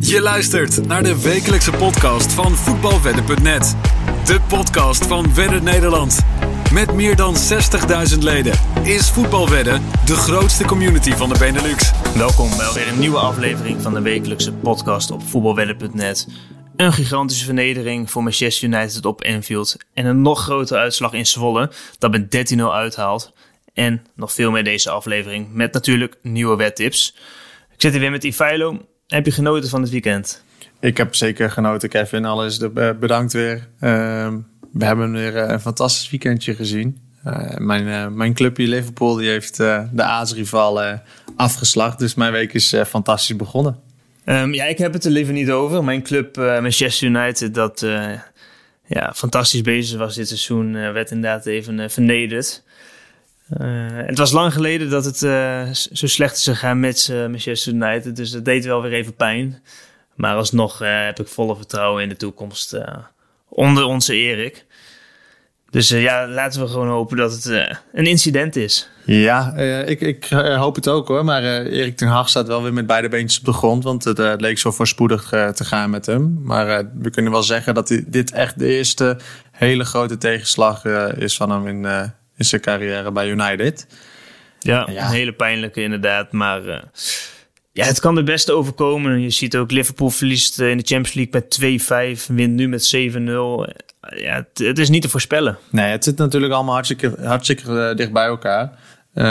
Je luistert naar de wekelijkse podcast van voetbalwedden.net. De podcast van Wedden Nederland. Met meer dan 60.000 leden is Voetbalwedden de grootste community van de Benelux. Welkom bij weer een nieuwe aflevering van de wekelijkse podcast op voetbalwedden.net. Een gigantische vernedering voor Manchester United op Anfield. En een nog grotere uitslag in Zwolle dat met 13-0 uithaalt. En nog veel meer deze aflevering met natuurlijk nieuwe wedtips. Ik zit hier weer met Ivailo. Heb je genoten van het weekend? Ik heb zeker genoten, Kevin. Alles bedankt weer. Ehm, we hebben weer eh, een fantastisch weekendje gezien. Uh, mijn, uh, mijn clubje Liverpool die heeft de aardsrival afgeslacht. Dus mijn week is fantastisch begonnen. Um, ja, ik heb het er liever niet over. Mijn club Manchester United, dat ja, fantastisch bezig was dit seizoen, werd inderdaad even vernederd. Het was lang geleden dat het zo slecht is gegaan met Manchester United. Dus dat deed wel weer even pijn. Maar alsnog heb ik volle vertrouwen in de toekomst onder onze Erik. Dus uh, ja, laten we gewoon hopen dat het uh, een incident is. Ja, uh, ik, ik hoop het ook hoor. Maar Erik ten Hag staat wel weer met beide beentjes op de grond. Want het leek zo voorspoedig te gaan met hem. Maar we kunnen wel zeggen dat dit echt de eerste hele grote tegenslag is van hem in, in zijn carrière bij United. Ja, ja, een hele pijnlijke inderdaad. Maar ja, het kan de beste overkomen. Je ziet ook Liverpool verliest in de Champions League met 2-5, wint nu met 7-0. Ja, het, is niet te voorspellen. Nee, het zit natuurlijk allemaal hartstikke, hartstikke dicht bij elkaar. Uh,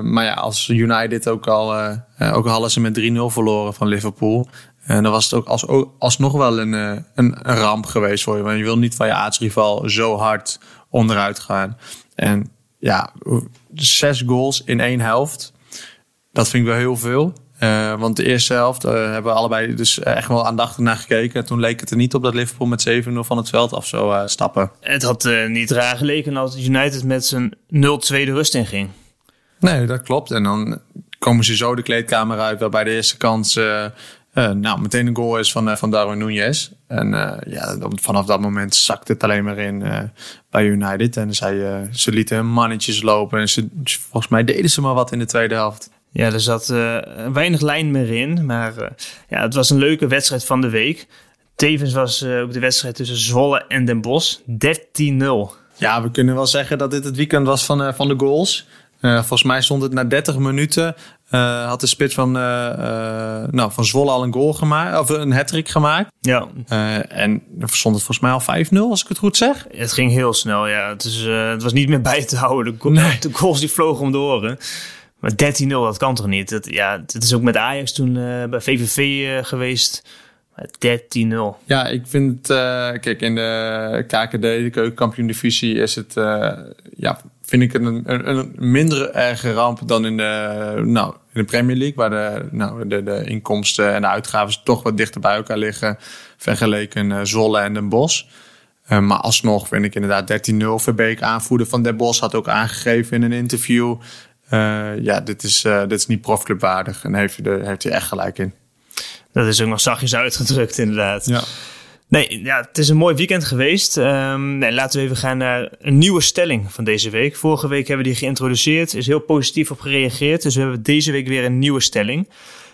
maar ja, als United ook al, uh, ook al hadden ze met 3-0 verloren van Liverpool. En dan was het ook als, alsnog wel een, een, een, ramp geweest voor je. Want je wil niet van je aardsrival zo hard onderuit gaan. En ja, zes goals in één helft. Dat vind ik wel heel veel. Uh, want de eerste helft uh, hebben we allebei dus echt wel aandachtig naar gekeken. En toen leek het er niet op dat Liverpool met 7-0 van het veld af zou uh, stappen. Het had niet raar geleken als United met zijn 0-2 de rust in ging. Nee, dat klopt. En dan komen ze zo de kleedkamer uit, waarbij de eerste kans nou, meteen een goal is van, van Darwin Nunez. En ja, vanaf dat moment zakt het alleen maar in bij United. En zij, ze lieten mannetjes lopen. En ze, volgens mij deden ze maar wat in de tweede helft. Ja, er zat uh, weinig lijn meer in. Maar uh, ja, het was een leuke wedstrijd van de week. Tevens was uh, ook de wedstrijd tussen Zwolle en Den Bosch 13-0. Ja, we kunnen wel zeggen dat dit het weekend was van, van de goals. Volgens mij stond het na 30 minuten. had de spits van, nou, van Zwolle al een goal gemaakt. Of een hat gemaakt. Ja. en dan stond het volgens mij al 5-0, als ik het goed zeg. Het ging heel snel, ja. Het, is, het was niet meer bij te houden. De, nee. de goals die vlogen om de oren. Maar 13-0, dat kan toch niet? Dat, ja, het is ook met Ajax toen uh, bij VVV uh, eh, geweest. 13-0. Ja, ik vind, uh, kijk, in de KKD, de keukenkampioen divisie, is het, ja, vind ik een, een, erge ramp dan in de, nou, in de Premier League, waar de, nou, de, de inkomsten en de uitgaven toch wat dichter bij elkaar liggen, vergeleken Zolle en Den Bosch. maar alsnog vind ik inderdaad 13-0. Verbeek, aanvoerder van Den Bosch, had ook aangegeven in een interview uh, ja, dit is, uh, dit is niet profclubwaardig. En daar heeft, hij, heeft hij echt gelijk in. Dat is ook nog zachtjes uitgedrukt, inderdaad. Ja. Nee, ja, het is een mooi weekend geweest. Um, nee, laten we even gaan naar een nieuwe stelling van deze week. Vorige week hebben we die geïntroduceerd. is heel positief op gereageerd. Dus we hebben deze week weer een nieuwe stelling.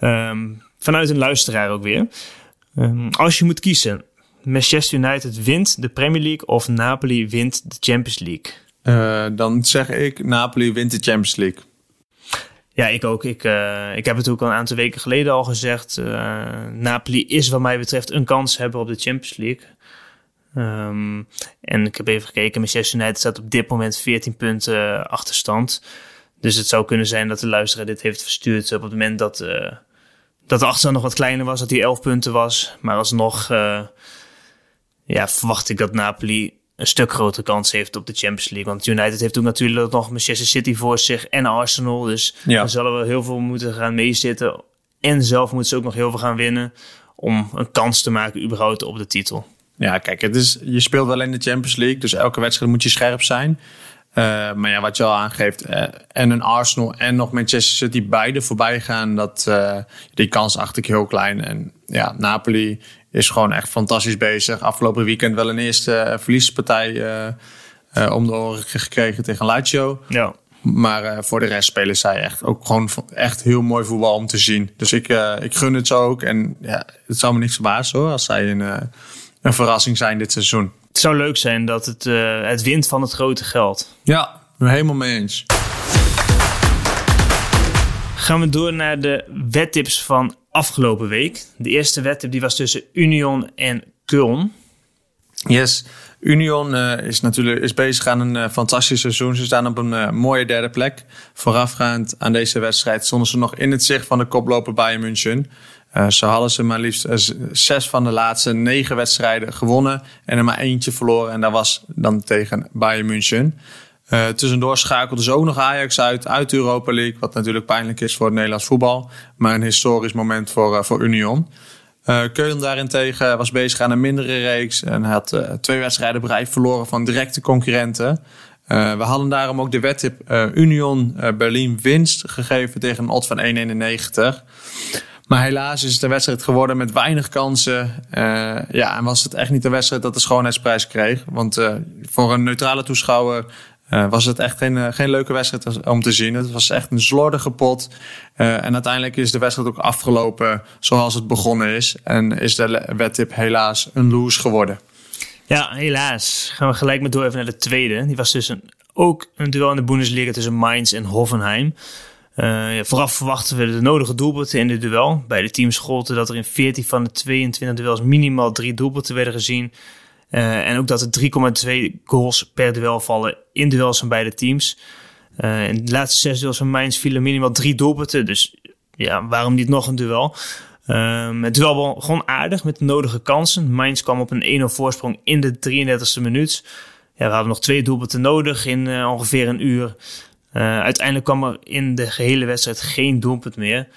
Um, vanuit een luisteraar ook weer. Um, als je moet kiezen, Manchester United wint de Premier League of Napoli wint de Champions League? Uh, dan zeg ik Napoli wint de Champions League. Ja, ik ook. Ik, uh, ik heb het ook al een aantal weken geleden al gezegd. Uh, Napoli is wat mij betreft een kans hebben op de Champions League. Um, en ik heb even gekeken. Manchester United staat op dit moment 14 punten achterstand. Dus het zou kunnen zijn dat de luisteraar dit heeft verstuurd op het moment dat, dat de achterstand nog wat kleiner was. Dat hij 11 punten was. Maar alsnog ja, verwacht ik dat Napoli een stuk grotere kans heeft op de Champions League. Want United heeft ook natuurlijk nog Manchester City voor zich en Arsenal. Dus ja. daar zullen we heel veel moeten gaan meezitten. En zelf moeten ze ook nog heel veel gaan winnen om een kans te maken überhaupt op de titel. Ja, kijk, het is, je speelt wel in de Champions League, dus elke wedstrijd moet je scherp zijn. Uh, maar ja, wat je al aangeeft, uh, en een Arsenal en nog Manchester City beide voorbij gaan, dat, uh, die kans acht ik heel klein. En ja, Napoli is gewoon echt fantastisch bezig. Afgelopen weekend wel een eerste verliespartij om de oren gekregen tegen Lazio. Ja. Maar voor de rest spelen zij echt ook gewoon echt heel mooi voetbal om te zien. Dus ik, ik gun het zo ook. En ja, het zou me niks verbazen hoor, als zij een, een verrassing zijn dit seizoen. Het zou leuk zijn dat het, het wint van het grote geld. Ja, helemaal mee eens. Gaan we door naar de wettips van afgelopen week. De eerste wedtip die was tussen Union en Köln. Yes, Union uh, is natuurlijk is bezig aan een uh, fantastisch seizoen. Ze staan op een uh, mooie derde plek. Voorafgaand aan deze wedstrijd stonden ze nog in het zicht van de koploper Bayern München. zo hadden ze maar liefst zes van de laatste negen wedstrijden gewonnen en er maar eentje verloren. En dat was dan tegen Bayern München. Uh, tussendoor schakelde ze ook nog Ajax uit, uit de Europa League. Wat natuurlijk pijnlijk is voor het Nederlands voetbal. Maar een historisch moment voor, uh, voor Union. Uh, Keulen daarentegen was bezig aan een mindere reeks. En had twee wedstrijden bereid verloren van directe concurrenten. we hadden daarom ook de wedtip Union Berlin winst gegeven tegen een odds van 1,91. Maar helaas is het een wedstrijd geworden met weinig kansen. ja, en was het echt niet een wedstrijd dat de schoonheidsprijs kreeg. Want voor een neutrale toeschouwer uh, was het echt geen, uh, geen leuke wedstrijd om te zien. Het was echt een slordige pot. Uh, en uiteindelijk is de wedstrijd ook afgelopen zoals het begonnen is. En is de wedtip helaas een lose geworden. Ja, helaas. Gaan we gelijk met door even naar de tweede. Die was dus een, ook een duel in de Bundesliga tussen Mainz en Hoffenheim. Ja, vooraf verwachten we de nodige doelpunten in dit duel. Bij de teams golden dat er in 14 van de 22 duels minimaal drie doelpunten werden gezien. Uh, en ook dat er 3,2 goals per duel vallen in duels van beide teams. Uh, in de laatste zes duels van Mainz vielen minimaal drie doelpunten. Dus ja, waarom niet nog een duel? Um, het duel begon aardig met de nodige kansen. Mainz kwam op een 1-0 voorsprong in de 33e minuut. Ja, we hadden nog twee doelpunten nodig in uh, ongeveer een uur. Uiteindelijk kwam er in de gehele wedstrijd geen doelpunt meer.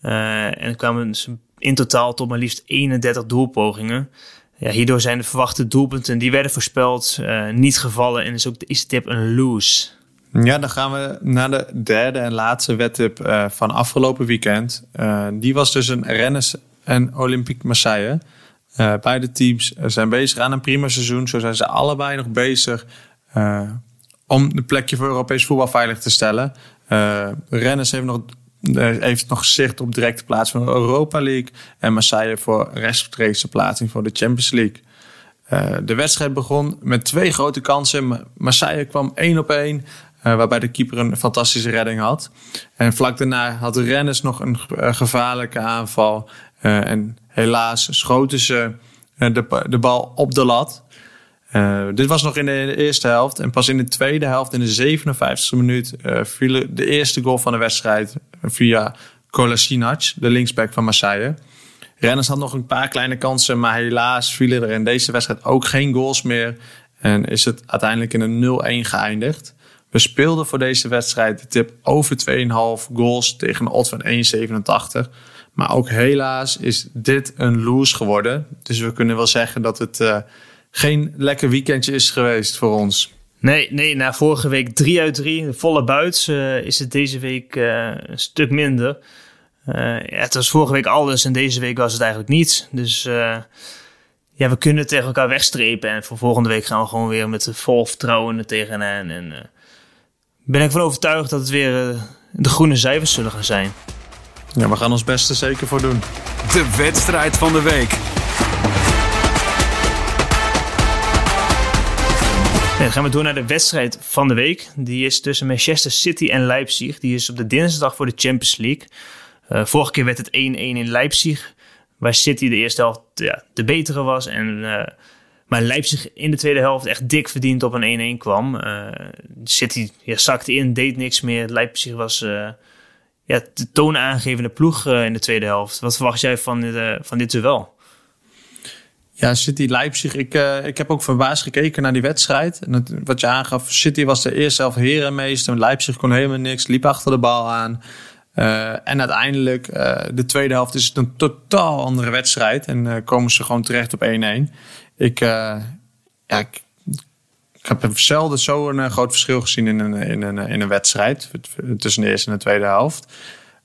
En kwamen ze in totaal tot maar liefst 31 doelpogingen. Ja, hierdoor zijn de verwachte doelpunten die werden voorspeld uh, niet gevallen en is ook de tip een lose. Ja, dan gaan we naar de derde en laatste wedtip uh, van afgelopen weekend. Uh, die was dus een Rennes en Olympique Marseille. beide teams zijn bezig aan een prima seizoen. Zo zijn ze allebei nog bezig om de plekje voor Europees voetbal veilig te stellen. Rennes heeft nog heeft nog zicht op directe plaats van de Europa League. En Marseille voor rechtstreekse plaatsing voor de Champions League. Uh, de wedstrijd begon met twee grote kansen. Marseille kwam één op één. Uh, waarbij de keeper een fantastische redding had. En vlak daarna had Rennes nog een gevaarlijke aanval. en helaas schoten ze de, de bal op de lat. Dit was nog in de eerste helft. En pas in de tweede helft, in de 57e minuut, viel de eerste goal van de wedstrijd via Kolasinac, de linksback van Marseille. Rennes had nog een paar kleine kansen, maar helaas vielen er in deze wedstrijd ook geen goals meer. En is het uiteindelijk in een 0-1 geëindigd. We speelden voor deze wedstrijd de tip over 2,5 goals tegen een odd van 1,87. Maar ook helaas is dit een lose geworden. Dus we kunnen wel zeggen dat het uh, geen lekker weekendje is geweest voor ons. Nee, nee, na vorige week 3 uit 3, volle buits, uh, is het deze week uh, een stuk minder. Uh, ja, het was vorige week alles en deze week was het eigenlijk niets. Dus ja, we kunnen tegen elkaar wegstrepen. En voor volgende week gaan we gewoon weer met vol vertrouwen er tegenaan. En ben ik van overtuigd dat het weer de groene cijfers zullen gaan zijn. Ja, we gaan ons beste zeker voor doen. De wedstrijd van de week. Gaan we door naar de wedstrijd van de week. Die is tussen Manchester City en Leipzig. Die is op de dinsdag voor de Champions League. Uh, vorige keer werd het 1-1 in Leipzig. Waar City de eerste helft ja, de betere was. En, uh, maar Leipzig in de tweede helft echt dik verdiend op een 1-1 kwam. Uh, City ja, zakte in, deed niks meer. Leipzig was ja, de toonaangevende ploeg in de tweede helft. Wat verwacht jij van dit, van dit duel? Ja, City Leipzig. Ik, uh, ik heb ook verbaasd gekeken naar die wedstrijd. En wat je aangaf, City was de eerste zelf herenmeester. Leipzig kon helemaal niks, liep achter de bal aan. Uh, en uiteindelijk, uh, de tweede helft is het een totaal andere wedstrijd. En komen ze gewoon terecht op 1-1. Ik, ja, ik, ik heb zelden zo'n groot verschil gezien in een, in, een, in een wedstrijd. Tussen de eerste en de tweede helft.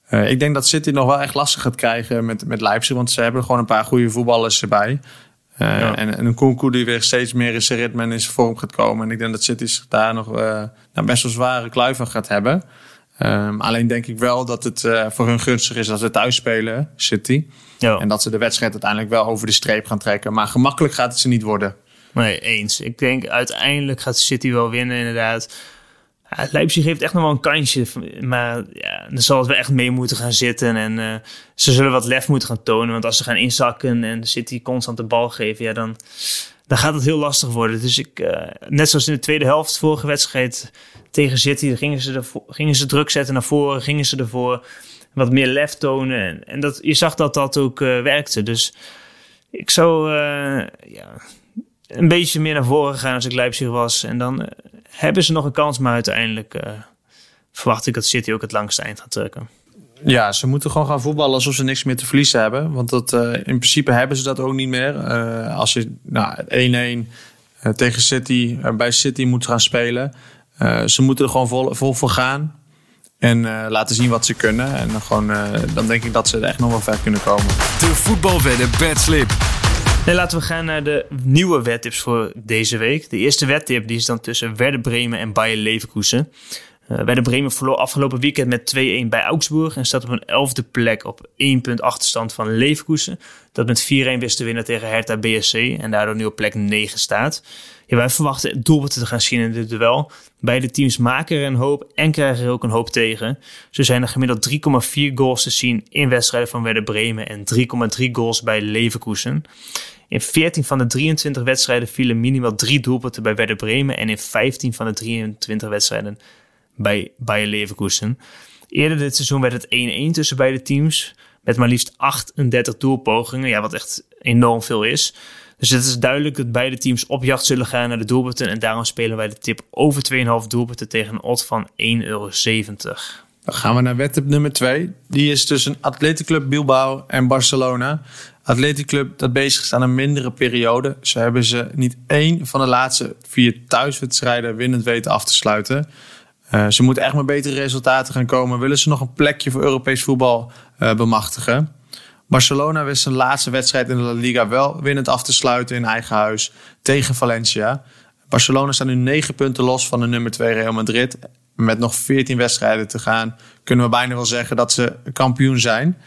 ik denk dat City nog wel echt lastig gaat krijgen met, met Leipzig. Want ze hebben gewoon een paar goede voetballers erbij. Ja. En, en, een Kunku die weer steeds meer in zijn ritme en in zijn vorm gaat komen. En ik denk dat City zich daar nog nou, best wel zware kluif van gaat hebben. Um, alleen denk ik wel dat het voor hun gunstig is dat ze thuis spelen, City. Ja. En dat ze de wedstrijd uiteindelijk wel over de streep gaan trekken. Maar gemakkelijk gaat het ze niet worden. Nee, eens. Ik denk uiteindelijk gaat City wel winnen, inderdaad. Leipzig heeft echt nog wel een kansje. Maar ja, dan zal het wel echt mee moeten gaan zitten. En uh, ze zullen wat lef moeten gaan tonen. Want als ze gaan inzakken en City constant de bal geven, ja, dan, dan gaat het heel lastig worden. Dus ik, uh, net zoals in de tweede helft, vorige wedstrijd tegen City, gingen ze, ervoor, gingen ze druk zetten naar voren, gingen ze ervoor wat meer lef tonen. En, dat, je zag dat dat ook uh, werkte. Dus ik zou ja, een beetje meer naar voren gaan als ik Leipzig was. En dan hebben ze nog een kans, maar uiteindelijk uh, verwacht ik dat City ook het langste eind gaat trekken. Ja, ze moeten gewoon gaan voetballen alsof ze niks meer te verliezen hebben. Want dat, uh, in principe hebben ze dat ook niet meer. Uh, als je nou, 1-1 tegen City, bij City moet gaan spelen. ze moeten er gewoon vol, vol voor gaan. En laten zien wat ze kunnen. En dan, gewoon, dan denk ik dat ze er echt nog wel ver kunnen komen. De voetbalwedden bedslip. Nee, laten we gaan naar de nieuwe wedtips voor deze week. De eerste wedtip die is dan tussen Werder Bremen en Bayer Leverkusen. Uh, Werder Bremen verloor afgelopen weekend met 2-1 bij Augsburg en staat op een elfde plek op 1 punt achterstand van Leverkusen. Dat met 4-1 wist te winnen tegen Hertha BSC en daardoor nu op plek 9 staat. Wij verwachten doelpunten te gaan zien in dit duel. Beide teams maken er een hoop en krijgen er ook een hoop tegen. Zo zijn er gemiddeld 3,4 goals te zien in wedstrijden van Werder Bremen en 3,3 goals bij Leverkusen. In 14 van de 23 wedstrijden vielen minimaal drie doelpunten bij Werder Bremen en in 15 van de 23 wedstrijden bij Bayer Leverkusen. Eerder dit seizoen werd het 1-1 tussen beide teams met maar liefst 38 doelpogingen, ja, wat echt enorm veel is. Dus het is duidelijk dat beide teams op jacht zullen gaan naar de doelpunten en daarom spelen wij de tip over 2,5 doelpunten tegen een odd van 1,70 euro. Dan gaan we naar wedtip nummer 2. Die is tussen Athletic Club Bilbao en Barcelona. Athletic Club dat bezig is aan een mindere periode. Zo hebben ze niet één van de laatste vier thuiswedstrijden winnend weten af te sluiten. Uh, ze moeten echt met betere resultaten gaan komen. Willen ze nog een plekje voor Europees voetbal uh, bemachtigen? Barcelona wist zijn laatste wedstrijd in de La Liga wel winnend af te sluiten in eigen huis tegen Valencia. Barcelona staat nu negen punten los van de nummer 2 Real Madrid. Met nog 14 wedstrijden te gaan, kunnen we bijna wel zeggen dat ze kampioen zijn.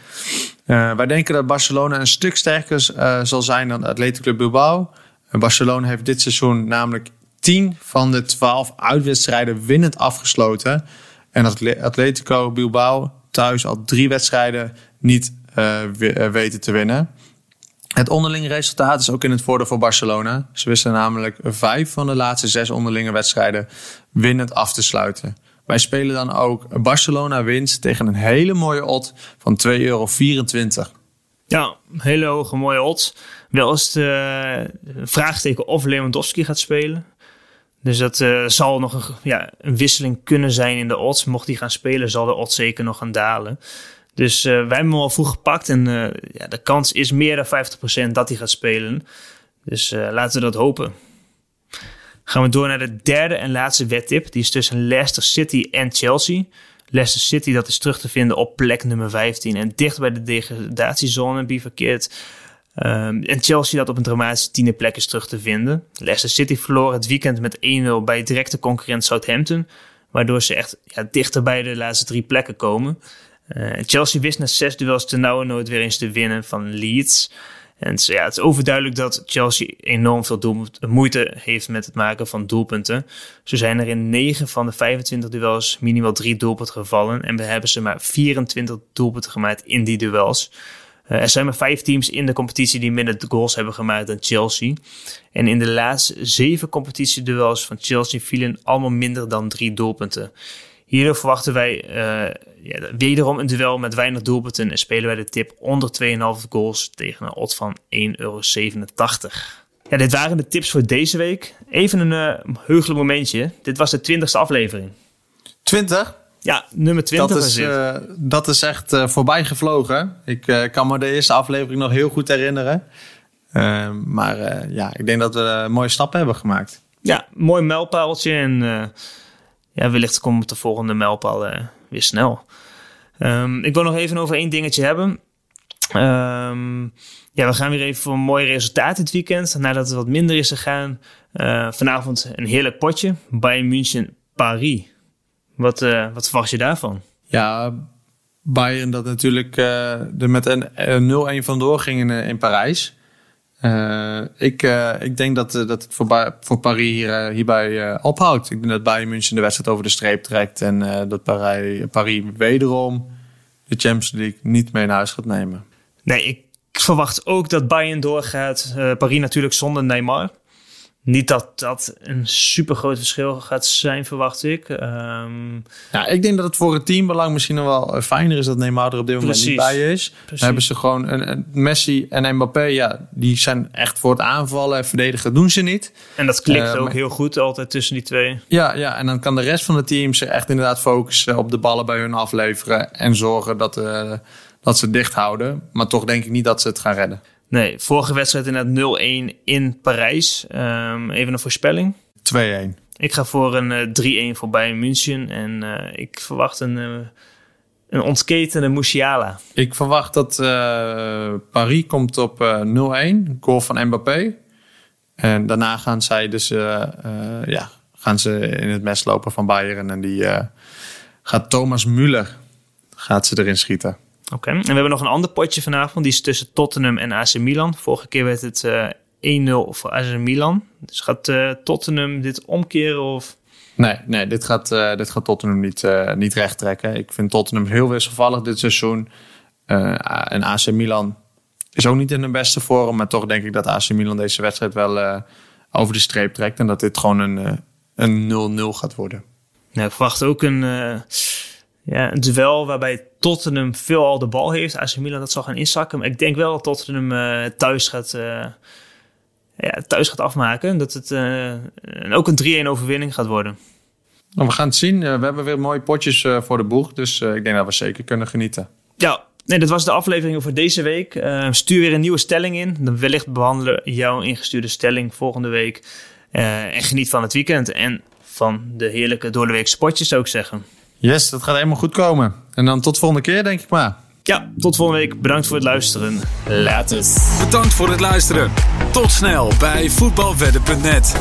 Uh, wij denken dat Barcelona een stuk sterker zal zijn dan Atletico Bilbao. Barcelona heeft dit seizoen namelijk 10 van de 12 uitwedstrijden winnend afgesloten. En Atletico Bilbao thuis al drie wedstrijden niet uh, weten te winnen. Het onderlinge resultaat is ook in het voordeel voor Barcelona. Ze wisten namelijk vijf van de laatste zes onderlinge wedstrijden winnend af te sluiten. Wij spelen dan ook Barcelona wint tegen een hele mooie odd van 2,24 euro. Ja, hele hoge mooie odds. Wel eens de vraagteken of Lewandowski gaat spelen. Dus dat uh, zal nog een, ja, een wisseling kunnen zijn in de odds. Mocht hij gaan spelen, zal de odds zeker nog gaan dalen. Dus uh, wij hebben hem al vroeg gepakt en uh, ja, de kans is meer dan 50% dat hij gaat spelen. Dus laten we dat hopen. Gaan we door naar de derde en laatste wedtip. Die is tussen Leicester City en Chelsea. Leicester City dat is terug te vinden op plek nummer 15 en dicht bij de degradatiezone bivakkeert. Um, en Chelsea dat op een dramatische tiende plek is terug te vinden. Leicester City verloor het weekend met 1-0 bij directe concurrent Southampton. Waardoor ze echt ja, dichter bij de laatste drie plekken komen. Uh, Chelsea wist na zes duels te nauwe nooit weer eens te winnen van Leeds. En ja, het is overduidelijk dat Chelsea enorm veel moeite heeft met het maken van doelpunten. Zo zijn er in 9 van de 25 duels minimaal 3 doelpunten gevallen. En we hebben ze maar 24 doelpunten gemaakt in die duels. Uh, er zijn maar vijf teams in de competitie die minder goals hebben gemaakt dan Chelsea. En in de laatste zeven competitieduels van Chelsea vielen allemaal minder dan drie doelpunten. Hierdoor verwachten wij uh, ja, wederom een duel met weinig doelpunten en spelen wij de tip onder 2,5 goals tegen een odd van 1,87 euro. Ja, dit waren de tips voor deze week. Even een uh, heugelijk momentje. Dit was de 20ste aflevering. 20? Ja, nummer 20 dat is, uh, dat is echt uh, voorbij gevlogen. Ik uh, kan me de eerste aflevering nog heel goed herinneren. maar ja, ik denk dat we een mooie stappen hebben gemaakt. Ja, mooi mijlpaaltje. En ja, wellicht komt de volgende mijlpaal weer snel. Um, ik wil nog even over één dingetje hebben. Um, Ja, we gaan weer even voor een mooi resultaat dit weekend. Nadat het wat minder is gegaan. Vanavond een heerlijk potje. Bayern München Paris. Wat, uh, wat verwacht je daarvan? Ja, Bayern dat natuurlijk uh, er met een 0-1 vandoor ging in, in Parijs. Uh, ik, uh, ik denk dat, dat het voor, voor Paris hier, hierbij ophoudt. Ik denk dat Bayern München de wedstrijd over de streep trekt. En dat Parijs, Paris wederom de Champions League niet mee naar huis gaat nemen. Nee, ik verwacht ook dat Bayern doorgaat. Paris natuurlijk zonder Neymar. Niet dat dat een super groot verschil gaat zijn, verwacht ik. Um... Ja, ik denk dat het voor het teambelang misschien nog wel fijner is dat Neymar er op dit moment Precies. niet bij is. Dan hebben ze gewoon een, een, Messi en Mbappé, ja, die zijn echt voor het aanvallen en verdedigen doen ze niet. En dat klikt uh, ook heel goed altijd tussen die twee. Ja, ja, en dan kan de rest van het team zich echt inderdaad focussen op de ballen bij hun afleveren en zorgen dat, uh, dat ze dicht houden. Maar toch denk ik niet dat ze het gaan redden. Nee, vorige wedstrijd inderdaad 0-1 in Parijs. Um, even een voorspelling. 2-1. Ik ga voor een uh, 3-1 voor Bayern München. En uh, ik verwacht een, uh, een ontketende Musiala. Ik verwacht dat uh, Paris komt op 0-1. Goal van Mbappé. En daarna gaan zij dus ja, gaan ze in het mes lopen van Bayern. En die gaat Thomas Müller gaat ze erin schieten. Oké, en we hebben nog een ander potje vanavond. Die is tussen Tottenham en AC Milan. Vorige keer werd het uh, eh, 1-0 voor AC Milan. Dus gaat uh, Tottenham dit omkeren of... Nee, nee dit, gaat, uh, dit gaat Tottenham niet, niet recht trekken. Ik vind Tottenham heel wisselvallig dit seizoen. en AC Milan is ook niet in de beste vorm. Maar toch denk ik dat AC Milan deze wedstrijd wel over de streep trekt. En dat dit gewoon een 0-0 gaat worden. Nou, ik verwacht ook een ja, een duel waarbij Tottenham veel al de bal heeft. AC Milan dat zal gaan inzakken. Maar ik denk wel dat Tottenham uh, thuis, gaat, uh, ja, thuis gaat afmaken. Dat het uh, ook een 3-1 overwinning gaat worden. Nou, we gaan het zien. we hebben weer mooie potjes voor de boeg. Dus ik denk dat we zeker kunnen genieten. Ja, nee, dat was de aflevering voor deze week. stuur weer een nieuwe stelling in. Dan wellicht behandelen jouw ingestuurde stelling volgende week. en geniet van het weekend en van de heerlijke doordeweekse potjes zou ik zeggen. Yes, dat gaat helemaal goed komen. En dan tot volgende keer, denk ik maar. Ja, tot volgende week. Bedankt voor het luisteren. Later. Bedankt voor het luisteren. Tot snel bij voetbalwedden.net.